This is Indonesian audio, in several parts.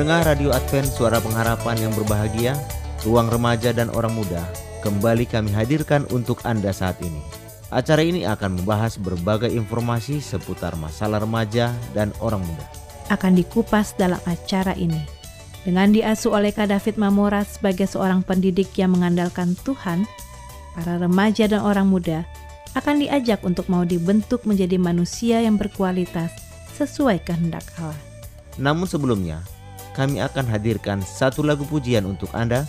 Pendengar Radio Advent Suara Pengharapan yang berbahagia, ruang remaja dan orang muda, kembali kami hadirkan untuk Anda saat ini. Acara ini akan membahas berbagai informasi seputar masalah remaja dan orang muda. Akan dikupas dalam acara ini. Dengan diasuh oleh Kak David Mamora sebagai seorang pendidik yang mengandalkan Tuhan, para remaja dan orang muda akan diajak untuk mau dibentuk menjadi manusia yang berkualitas sesuai kehendak Allah. Namun sebelumnya, kami akan hadirkan satu lagu pujian untuk Anda.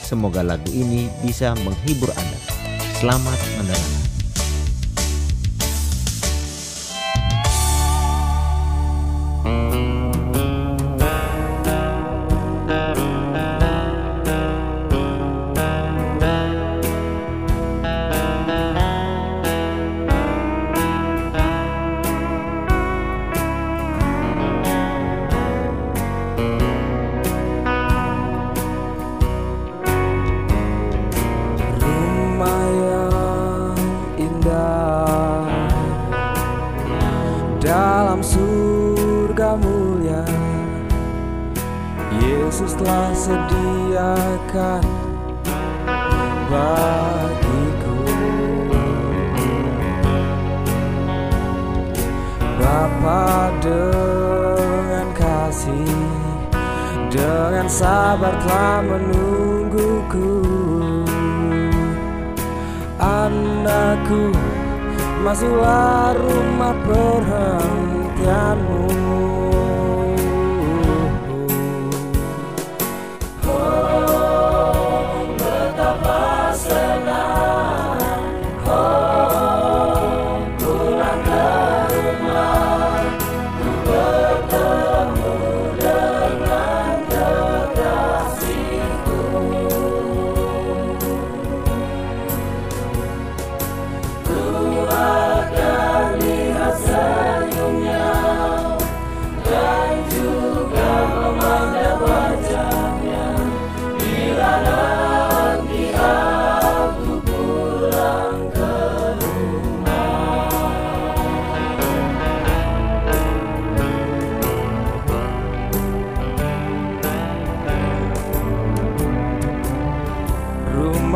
Semoga lagu ini bisa menghibur Anda. Selamat mendengarkan. Masuklah rumah perhentianmu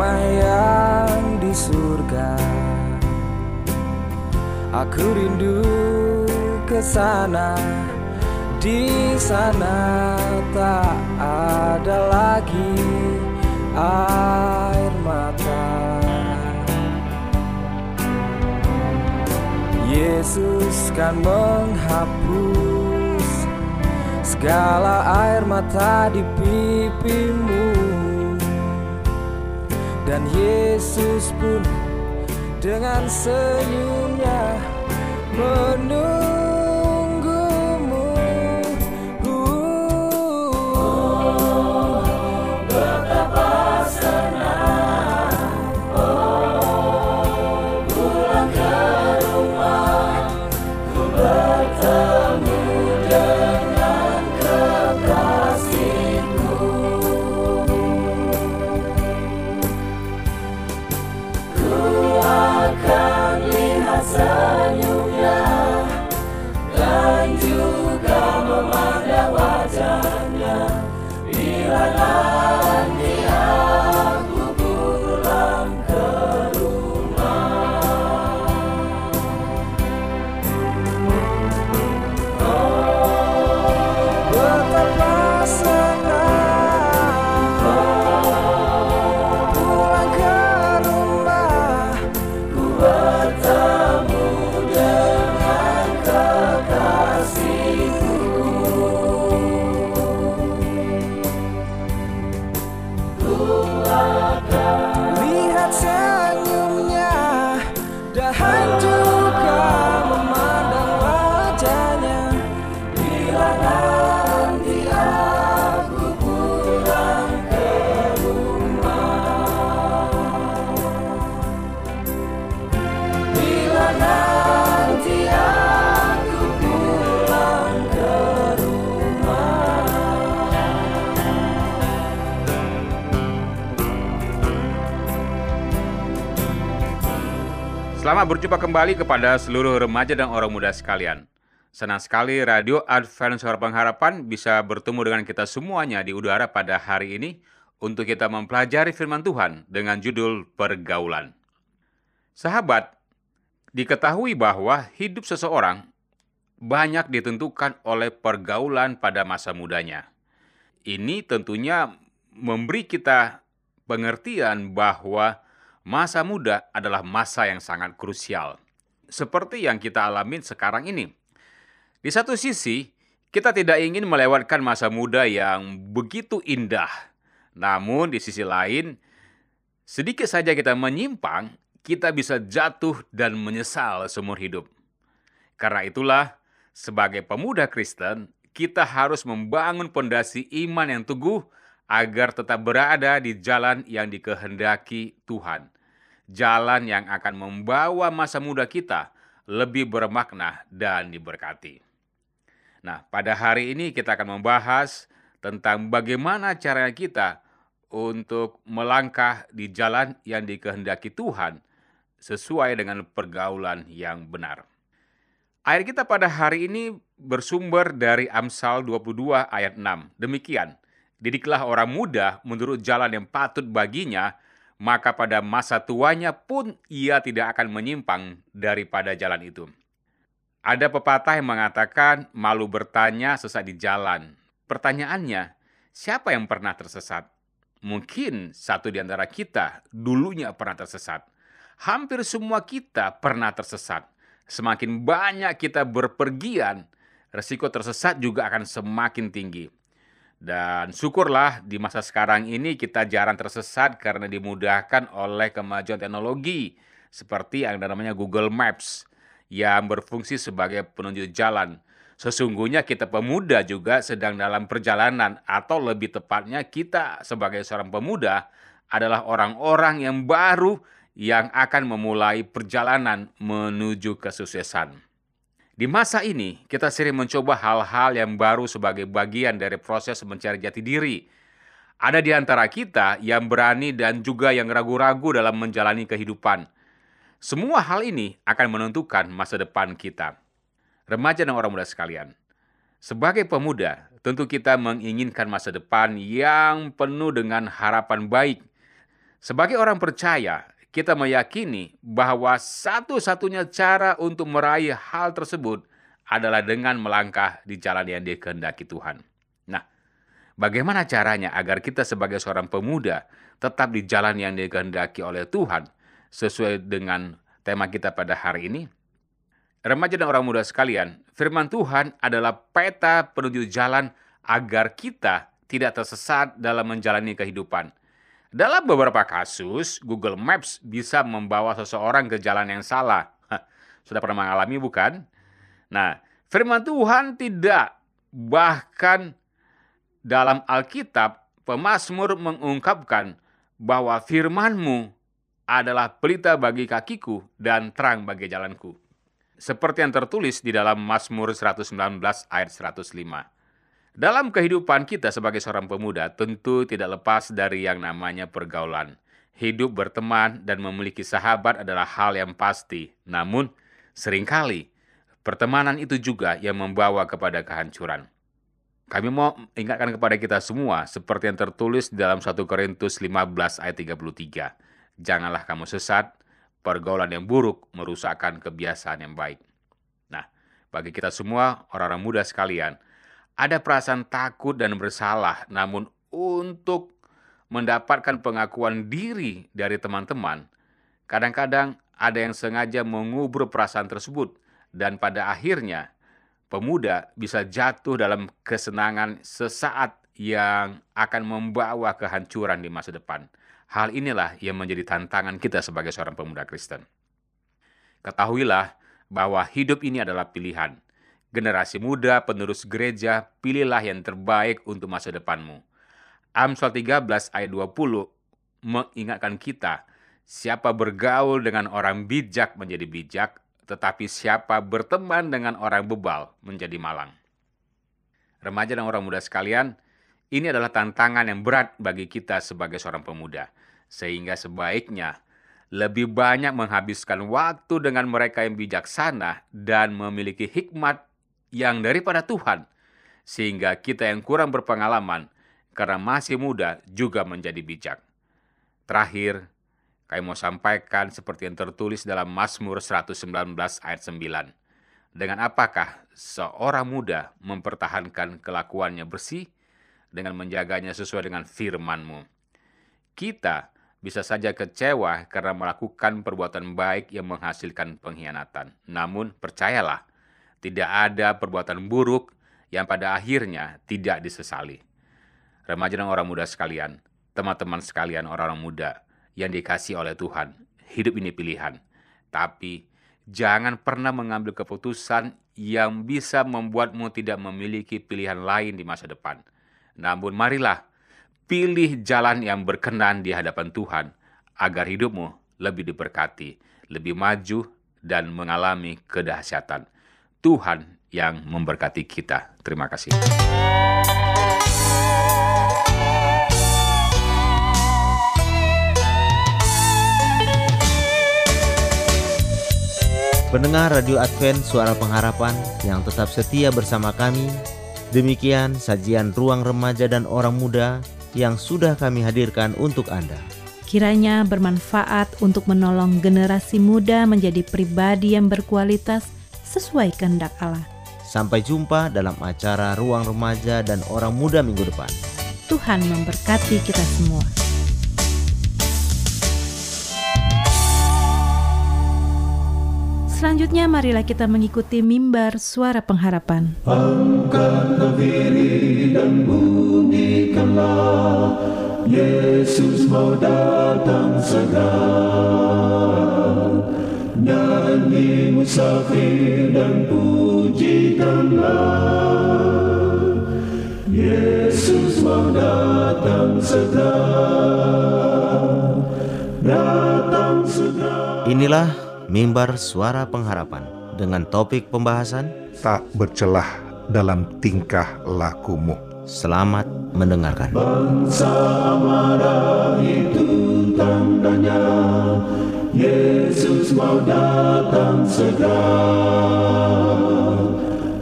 rumah yang di surga. Aku rindu ke sana. Di sana tak ada lagi air mata. Yesus kan menghapus segala air mata di pipimu dan Yesus pun dengan senyumnya menunggumu. Berjumpa kembali kepada seluruh remaja dan orang muda sekalian. Senang sekali Radio Advent Suara Pengharapan bisa bertemu dengan kita semuanya di udara pada hari ini untuk kita mempelajari firman Tuhan dengan judul Pergaulan. Sahabat, diketahui bahwa hidup seseorang banyak ditentukan oleh pergaulan pada masa mudanya. Ini tentunya memberi kita pengertian bahwa masa muda adalah masa yang sangat krusial. Seperti yang kita alami sekarang ini. Di satu sisi, kita tidak ingin melewatkan masa muda yang begitu indah. Namun di sisi lain, sedikit saja kita menyimpang, kita bisa jatuh dan menyesal seumur hidup. Karena itulah, sebagai pemuda Kristen, kita harus membangun pondasi iman yang teguh agar tetap berada di jalan yang dikehendaki Tuhan. Jalan yang akan membawa masa muda kita lebih bermakna dan diberkati. Nah, pada hari ini kita akan membahas tentang bagaimana cara kita untuk melangkah di jalan yang dikehendaki Tuhan sesuai dengan pergaulan yang benar. Ayat kita pada hari ini bersumber dari Amsal 22 ayat 6. Demikian, didiklah orang muda menurut jalan yang patut baginya, maka pada masa tuanya pun ia tidak akan menyimpang daripada jalan itu. Ada pepatah yang mengatakan malu bertanya sesat di jalan. Pertanyaannya, siapa yang pernah tersesat? Mungkin satu di antara kita dulunya pernah tersesat. Hampir semua kita pernah tersesat. Semakin banyak kita berpergian, resiko tersesat juga akan semakin tinggi. Dan syukurlah di masa sekarang ini kita jarang tersesat karena dimudahkan oleh kemajuan teknologi seperti yang namanya Google Maps yang berfungsi sebagai penunjuk jalan. Sesungguhnya kita pemuda juga sedang dalam perjalanan atau lebih tepatnya kita sebagai seorang pemuda adalah orang-orang yang baru yang akan memulai perjalanan menuju kesuksesan. Di masa ini, kita sering mencoba hal-hal yang baru sebagai bagian dari proses mencari jati diri. Ada di antara kita yang berani dan juga yang ragu-ragu dalam menjalani kehidupan. Semua hal ini akan menentukan masa depan kita. Remaja dan orang muda sekalian, sebagai pemuda, tentu kita menginginkan masa depan yang penuh dengan harapan baik. Sebagai orang percaya, kita meyakini bahwa satu-satunya cara untuk meraih hal tersebut adalah dengan melangkah di jalan yang dikehendaki Tuhan. Nah, bagaimana caranya agar kita sebagai seorang pemuda tetap di jalan yang dikehendaki oleh Tuhan? sesuai dengan tema kita pada hari ini. Remaja dan orang muda sekalian, firman Tuhan adalah peta penunjuk jalan agar kita tidak tersesat dalam menjalani kehidupan. Dalam beberapa kasus, Google Maps bisa membawa seseorang ke jalan yang salah. Sudah pernah mengalami bukan? Nah, firman Tuhan tidak. Bahkan dalam Alkitab, pemazmur mengungkapkan bahwa firmanmu adalah pelita bagi kakiku dan terang bagi jalanku. Seperti yang tertulis di dalam Mazmur 119 ayat 105. Dalam kehidupan kita sebagai seorang pemuda tentu tidak lepas dari yang namanya pergaulan. Hidup berteman dan memiliki sahabat adalah hal yang pasti. Namun, sering kali pertemanan itu juga yang membawa kepada kehancuran. Kami mau ingatkan kepada kita semua seperti yang tertulis dalam 1 Korintus 15 ayat 33 janganlah kamu sesat, pergaulan yang buruk merusakkan kebiasaan yang baik. Nah, bagi kita semua, orang-orang muda sekalian, ada perasaan takut dan bersalah, namun untuk mendapatkan pengakuan diri dari teman-teman, kadang-kadang ada yang sengaja mengubur perasaan tersebut, dan pada akhirnya pemuda bisa jatuh dalam kesenangan sesaat yang akan membawa kehancuran di masa depan. Hal inilah yang menjadi tantangan kita sebagai seorang pemuda Kristen. Ketahuilah bahwa hidup ini adalah pilihan. Generasi muda, penerus gereja, pilihlah yang terbaik untuk masa depanmu. Amsal 13 ayat 20 mengingatkan kita, siapa bergaul dengan orang bijak menjadi bijak, tetapi siapa berteman dengan orang bebal menjadi malang. Remaja dan orang muda sekalian, ini adalah tantangan yang berat bagi kita sebagai seorang pemuda, sehingga sebaiknya lebih banyak menghabiskan waktu dengan mereka yang bijaksana dan memiliki hikmat yang daripada Tuhan, sehingga kita yang kurang berpengalaman karena masih muda juga menjadi bijak. Terakhir, kami mau sampaikan seperti yang tertulis dalam Mazmur 119 ayat 9. Dengan apakah seorang muda mempertahankan kelakuannya bersih dengan menjaganya sesuai dengan firman-Mu? Kita bisa saja kecewa karena melakukan perbuatan baik yang menghasilkan pengkhianatan. Namun percayalah, tidak ada perbuatan buruk yang pada akhirnya tidak disesali. Remaja dan orang muda sekalian, teman-teman sekalian orang-orang muda yang dikasih oleh Tuhan, hidup ini pilihan. Tapi jangan pernah mengambil keputusan yang bisa membuatmu tidak memiliki pilihan lain di masa depan. Namun marilah pilih jalan yang berkenan di hadapan Tuhan agar hidupmu lebih diberkati, lebih maju dan mengalami kedahsyatan. Tuhan yang memberkati kita. Terima kasih. Pendengar Radio Advent Suara Pengharapan yang tetap setia bersama kami, demikian sajian ruang remaja dan orang muda yang sudah kami hadirkan untuk Anda. Kiranya bermanfaat untuk menolong generasi muda menjadi pribadi yang berkualitas sesuai kehendak Allah. Sampai jumpa dalam acara Ruang Remaja dan Orang Muda minggu depan. Tuhan memberkati kita semua. Selanjutnya marilah kita mengikuti mimbar suara pengharapan. Angkatlah diri dan bunyikanlah Yesus mau datang segera Nyanyi musafir dan pujikanlah Yesus mau datang segera Datang segera Inilah mimbar suara pengharapan dengan topik pembahasan tak bercelah dalam tingkah lakumu. Selamat mendengarkan. Bangsa marah itu tandanya Yesus mau datang segera.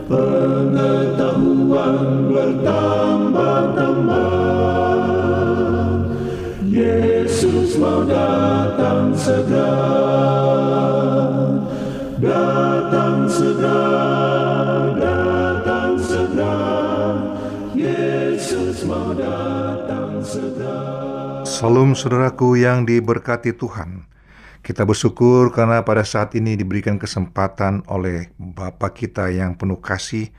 Pengetahuan bertambah-tambah. Yesus mau datang segera. Datang segera Datang segera. Yesus mau datang segera. Salam saudaraku yang diberkati Tuhan. Kita bersyukur karena pada saat ini diberikan kesempatan oleh Bapa kita yang penuh kasih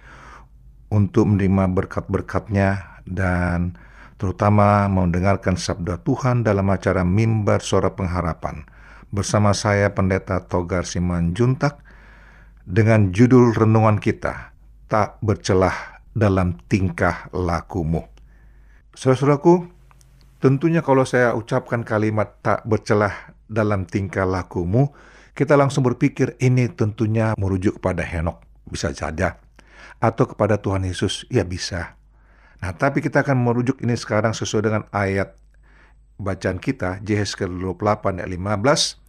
untuk menerima berkat-berkatnya dan terutama mendengarkan sabda Tuhan dalam acara Mimbar Suara Pengharapan bersama saya Pendeta Togar Siman Juntak dengan judul renungan kita Tak Bercelah dalam Tingkah Lakumu. Saudara-saudaraku, tentunya kalau saya ucapkan kalimat tak bercelah dalam tingkah lakumu, kita langsung berpikir ini tentunya merujuk kepada Henok, bisa saja. Atau kepada Tuhan Yesus, ya bisa. Nah, tapi kita akan merujuk ini sekarang sesuai dengan ayat bacaan kita, Yehezkel 28 ayat 15.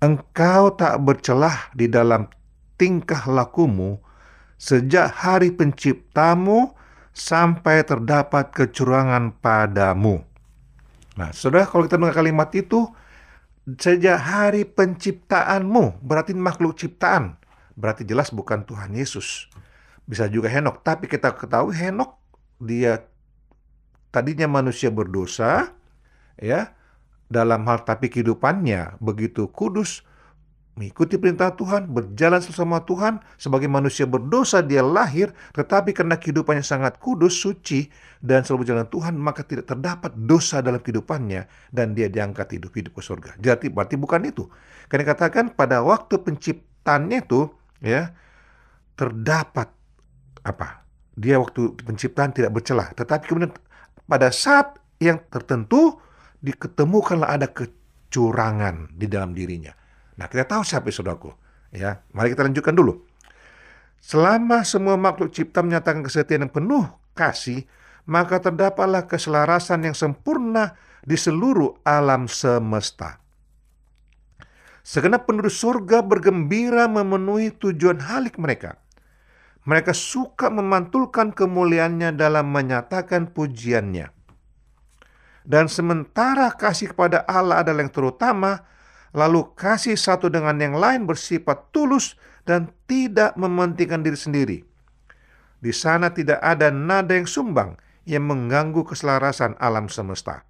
Engkau tak bercelah di dalam tingkah lakumu sejak hari penciptamu sampai terdapat kecurangan padamu. Nah, saudara, kalau kita dengar kalimat itu, sejak hari penciptaanmu, berarti makhluk ciptaan. Berarti jelas bukan Tuhan Yesus. Bisa juga Henok, tapi kita ketahui Henok dia tadinya manusia berdosa, ya, dalam hal tapi kehidupannya begitu kudus, mengikuti perintah Tuhan, berjalan bersama Tuhan, sebagai manusia berdosa dia lahir, tetapi karena kehidupannya sangat kudus, suci, dan selalu berjalan Tuhan, maka tidak terdapat dosa dalam kehidupannya, dan dia diangkat hidup-hidup ke surga. Jadi berarti bukan itu. Karena katakan pada waktu penciptaannya itu, ya, terdapat apa? Dia waktu penciptaan tidak bercelah, tetapi kemudian pada saat yang tertentu diketemukanlah ada kecurangan di dalam dirinya. Nah, kita tahu siapa saudaraku. Ya, mari kita lanjutkan dulu. Selama semua makhluk cipta menyatakan kesetiaan yang penuh kasih, maka terdapatlah keselarasan yang sempurna di seluruh alam semesta. Segenap penduduk surga bergembira memenuhi tujuan halik mereka. Mereka suka memantulkan kemuliaannya dalam menyatakan pujiannya. Dan sementara kasih kepada Allah adalah yang terutama, lalu kasih satu dengan yang lain bersifat tulus dan tidak mementingkan diri sendiri. Di sana tidak ada nada yang sumbang yang mengganggu keselarasan alam semesta.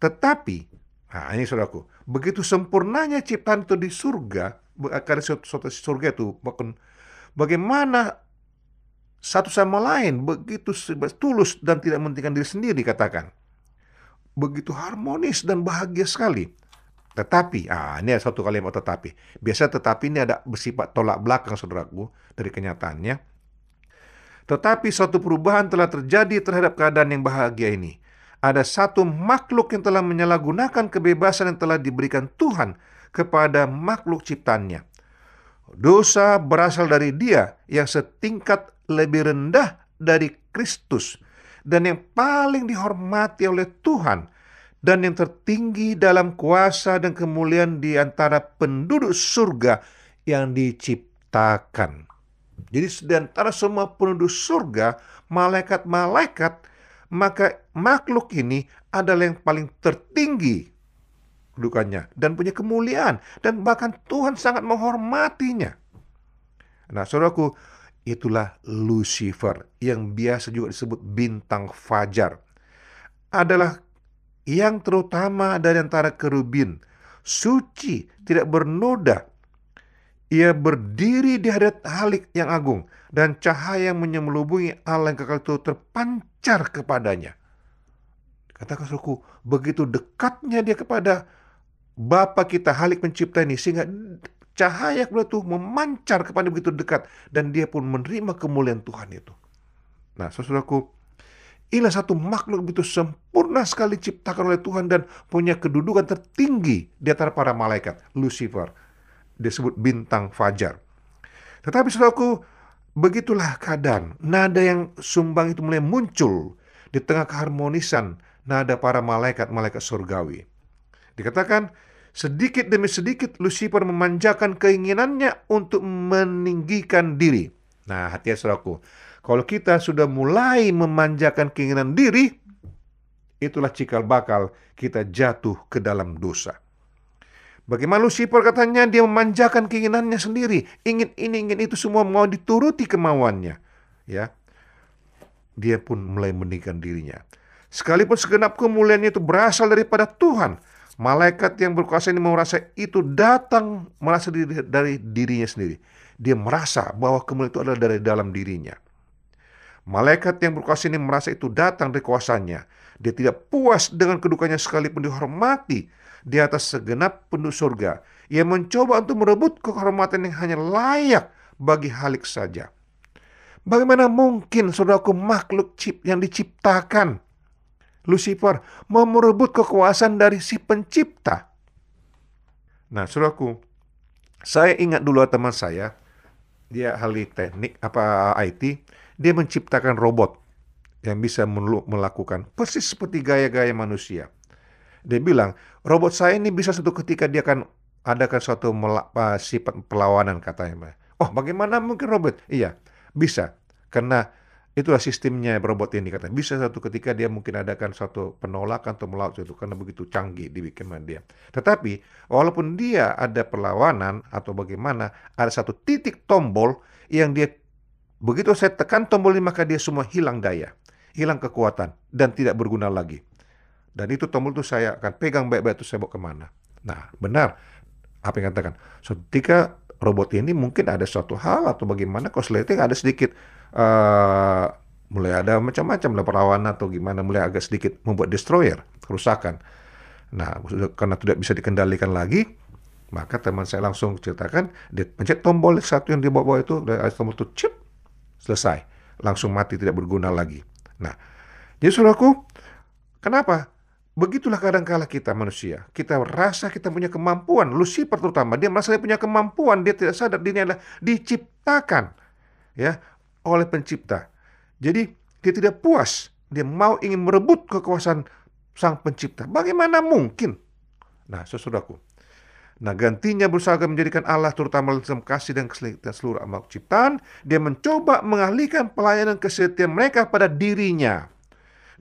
Tetapi, nah ini saudaraku, begitu sempurnanya ciptaan itu di surga, karena suatu surga itu, bahkan bagaimana satu sama lain begitu tulus dan tidak mementingkan diri sendiri katakan. Begitu harmonis dan bahagia sekali. Tetapi, ah ini ada satu kalimat tetapi. Biasa tetapi ini ada bersifat tolak belakang saudaraku dari kenyataannya. Tetapi suatu perubahan telah terjadi terhadap keadaan yang bahagia ini. Ada satu makhluk yang telah menyalahgunakan kebebasan yang telah diberikan Tuhan kepada makhluk ciptaannya. Dosa berasal dari dia yang setingkat lebih rendah dari Kristus dan yang paling dihormati oleh Tuhan dan yang tertinggi dalam kuasa dan kemuliaan di antara penduduk surga yang diciptakan. Jadi di antara semua penduduk surga, malaikat-malaikat, maka makhluk ini adalah yang paling tertinggi kedudukannya dan punya kemuliaan dan bahkan Tuhan sangat menghormatinya. Nah, saudaraku, itulah Lucifer yang biasa juga disebut bintang fajar. Adalah yang terutama dari antara kerubin, suci, tidak bernoda. Ia berdiri di hadapan halik yang agung dan cahaya yang menyemelubungi Allah yang kekal itu terpancar kepadanya. Suku, begitu dekatnya dia kepada Bapa kita halik pencipta ini sehingga cahaya kemuliaan itu memancar kepada begitu dekat dan dia pun menerima kemuliaan Tuhan itu. Nah, saudaraku, inilah satu makhluk begitu sempurna sekali ciptakan oleh Tuhan dan punya kedudukan tertinggi di antara para malaikat, Lucifer. Disebut bintang fajar. Tetapi saudaraku, begitulah keadaan. Nada yang sumbang itu mulai muncul di tengah keharmonisan nada para malaikat-malaikat surgawi. Dikatakan, Sedikit demi sedikit Lucifer memanjakan keinginannya untuk meninggikan diri. Nah, hati-hati. Kalau kita sudah mulai memanjakan keinginan diri, itulah cikal bakal kita jatuh ke dalam dosa. Bagaimana Lucifer katanya dia memanjakan keinginannya sendiri, ingin ini ingin itu semua mau dituruti kemauannya, ya. Dia pun mulai meninggikan dirinya. Sekalipun segenap kemuliaannya itu berasal daripada Tuhan, Malaikat yang berkuasa ini merasa itu datang merasa dari, dari dirinya sendiri. Dia merasa bahwa kemuliaan itu adalah dari dalam dirinya. Malaikat yang berkuasa ini merasa itu datang dari kuasanya. Dia tidak puas dengan kedukannya sekalipun dihormati di atas segenap penduduk surga. Ia mencoba untuk merebut kehormatan yang hanya layak bagi Halik saja. Bagaimana mungkin saudaraku makhluk cip yang diciptakan Lucifer mau merebut kekuasaan dari si pencipta. Nah, saudaraku, saya ingat dulu teman saya, dia ahli teknik apa IT, dia menciptakan robot yang bisa melakukan persis seperti gaya-gaya manusia. Dia bilang, robot saya ini bisa suatu ketika dia akan adakan suatu sifat perlawanan katanya. Oh, bagaimana mungkin robot? Iya, bisa. Karena Itulah sistemnya robot ini kata. Bisa satu ketika dia mungkin adakan suatu penolakan atau melawan itu karena begitu canggih dibikin dia. Tetapi walaupun dia ada perlawanan atau bagaimana, ada satu titik tombol yang dia begitu saya tekan tombol ini maka dia semua hilang daya, hilang kekuatan dan tidak berguna lagi. Dan itu tombol itu saya akan pegang baik-baik itu saya bawa ke mana. Nah benar apa yang katakan. So, ketika robot ini mungkin ada suatu hal atau bagaimana kosleting ada sedikit uh, mulai ada macam-macam lah perlawanan atau gimana mulai agak sedikit membuat destroyer kerusakan. Nah, karena tidak bisa dikendalikan lagi, maka teman saya langsung ceritakan, dia pencet tombol satu yang dibawa itu, ada tombol itu chip, selesai. Langsung mati, tidak berguna lagi. Nah, jadi saudaraku, kenapa? Begitulah kadang-kala kita manusia. Kita rasa kita punya kemampuan. Lucifer terutama, dia merasa dia punya kemampuan. Dia tidak sadar dirinya adalah diciptakan. Ya, oleh pencipta. Jadi dia tidak puas, dia mau ingin merebut kekuasaan sang pencipta. Bagaimana mungkin? Nah, sesudaku. Nah gantinya berusaha menjadikan Allah terutama dalam kasih dan keselamatan seluruh amal ciptaan. Dia mencoba mengalihkan pelayanan kesetiaan mereka pada dirinya.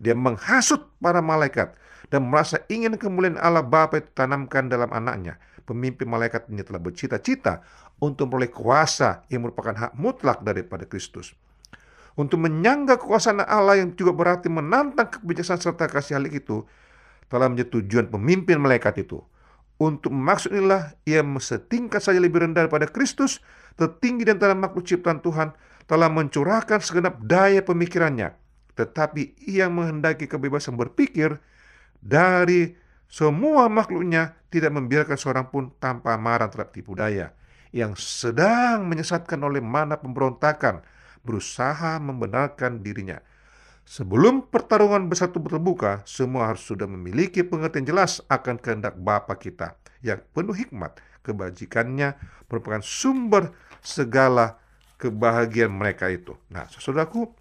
Dia menghasut para malaikat dan merasa ingin kemuliaan Allah Bapa itu tanamkan dalam anaknya. Pemimpin malaikat ini telah bercita-cita untuk memperoleh kuasa yang merupakan hak mutlak daripada Kristus. Untuk menyangga kekuasaan Allah yang juga berarti menantang kebijaksanaan serta kasih halik itu telah menjadi tujuan pemimpin malaikat itu. Untuk maksud inilah ia setingkat saja lebih rendah daripada Kristus, tertinggi di antara makhluk ciptaan Tuhan, telah mencurahkan segenap daya pemikirannya. Tetapi ia menghendaki kebebasan berpikir dari semua makhluknya tidak membiarkan seorang pun tanpa marah terhadap tipu daya yang sedang menyesatkan oleh mana pemberontakan berusaha membenarkan dirinya. Sebelum pertarungan besar itu terbuka, semua harus sudah memiliki pengertian jelas akan kehendak Bapa kita yang penuh hikmat. Kebajikannya merupakan sumber segala kebahagiaan mereka itu. Nah, saudaraku,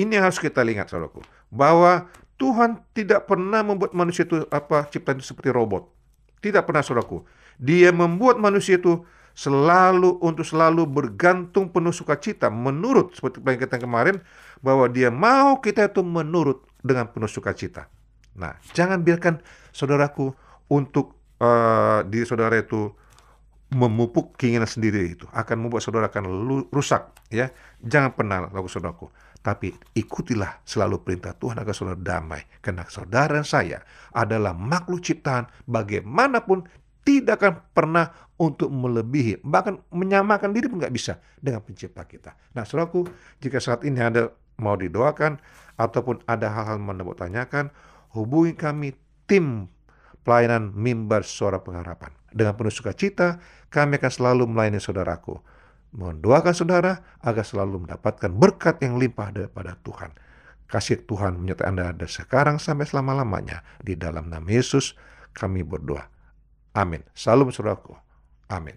ini yang harus kita lihat, saudaraku, bahwa Tuhan tidak pernah membuat manusia itu apa ciptaan itu seperti robot. Tidak pernah, saudaraku. Dia membuat manusia itu selalu untuk selalu bergantung penuh sukacita menurut seperti kita kemarin bahwa dia mau kita itu menurut dengan penuh sukacita. Nah, jangan biarkan saudaraku untuk uh, diri saudara itu memupuk keinginan sendiri itu akan membuat saudara akan rusak ya. Jangan pernah lakukan saudaraku. Tapi ikutilah selalu perintah Tuhan agar saudara damai. Karena saudara dan saya adalah makhluk ciptaan bagaimanapun tidak akan pernah untuk melebihi, bahkan menyamakan diri pun nggak bisa dengan pencipta kita. Nah, saudaraku, jika saat ini ada mau didoakan ataupun ada hal-hal mau tanyakan, hubungi kami tim pelayanan mimbar suara pengharapan. Dengan penuh sukacita, kami akan selalu melayani saudaraku. Mendoakan saudara agar selalu mendapatkan berkat yang limpah daripada Tuhan. Kasih Tuhan menyertai Anda dari sekarang sampai selama-lamanya. Di dalam nama Yesus kami berdoa. Amin. Salam saudaraku. Amin.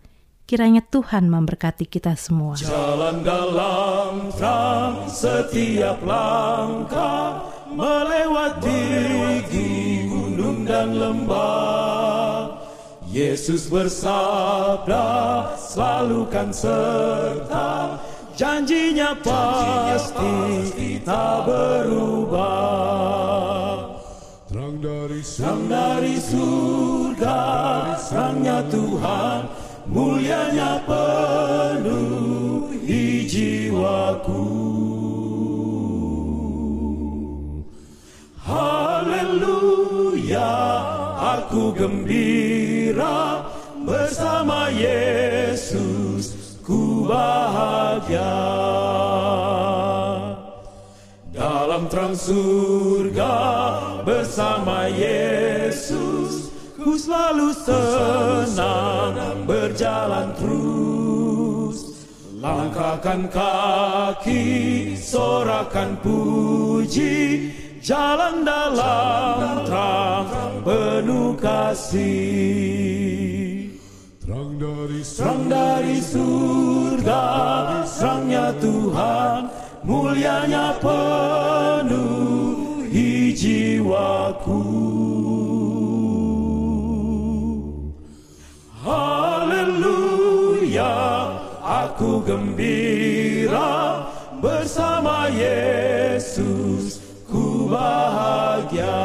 Kiranya Tuhan memberkati kita semua. Jalan dalam terang setiap langkah melewati gunung dan lembah. Yesus bersabda selalu kan serta janjinya pasti tak berubah. Terang dari terang dari surga, terangnya Tuhan, mulianya penuhi jiwaku. Haleluya, aku gembira bersama Yesus, ku bahagia. Dalam terang surga bersama Yesus Ku selalu senang berjalan terus. Langkahkan kaki, sorakan puji. Jalan dalam terang penuh kasih. Terang dari terang dari surga, terangnya Tuhan, mulianya penuhi jiwaku. Aku gembira bersama Yesus, ku bahagia.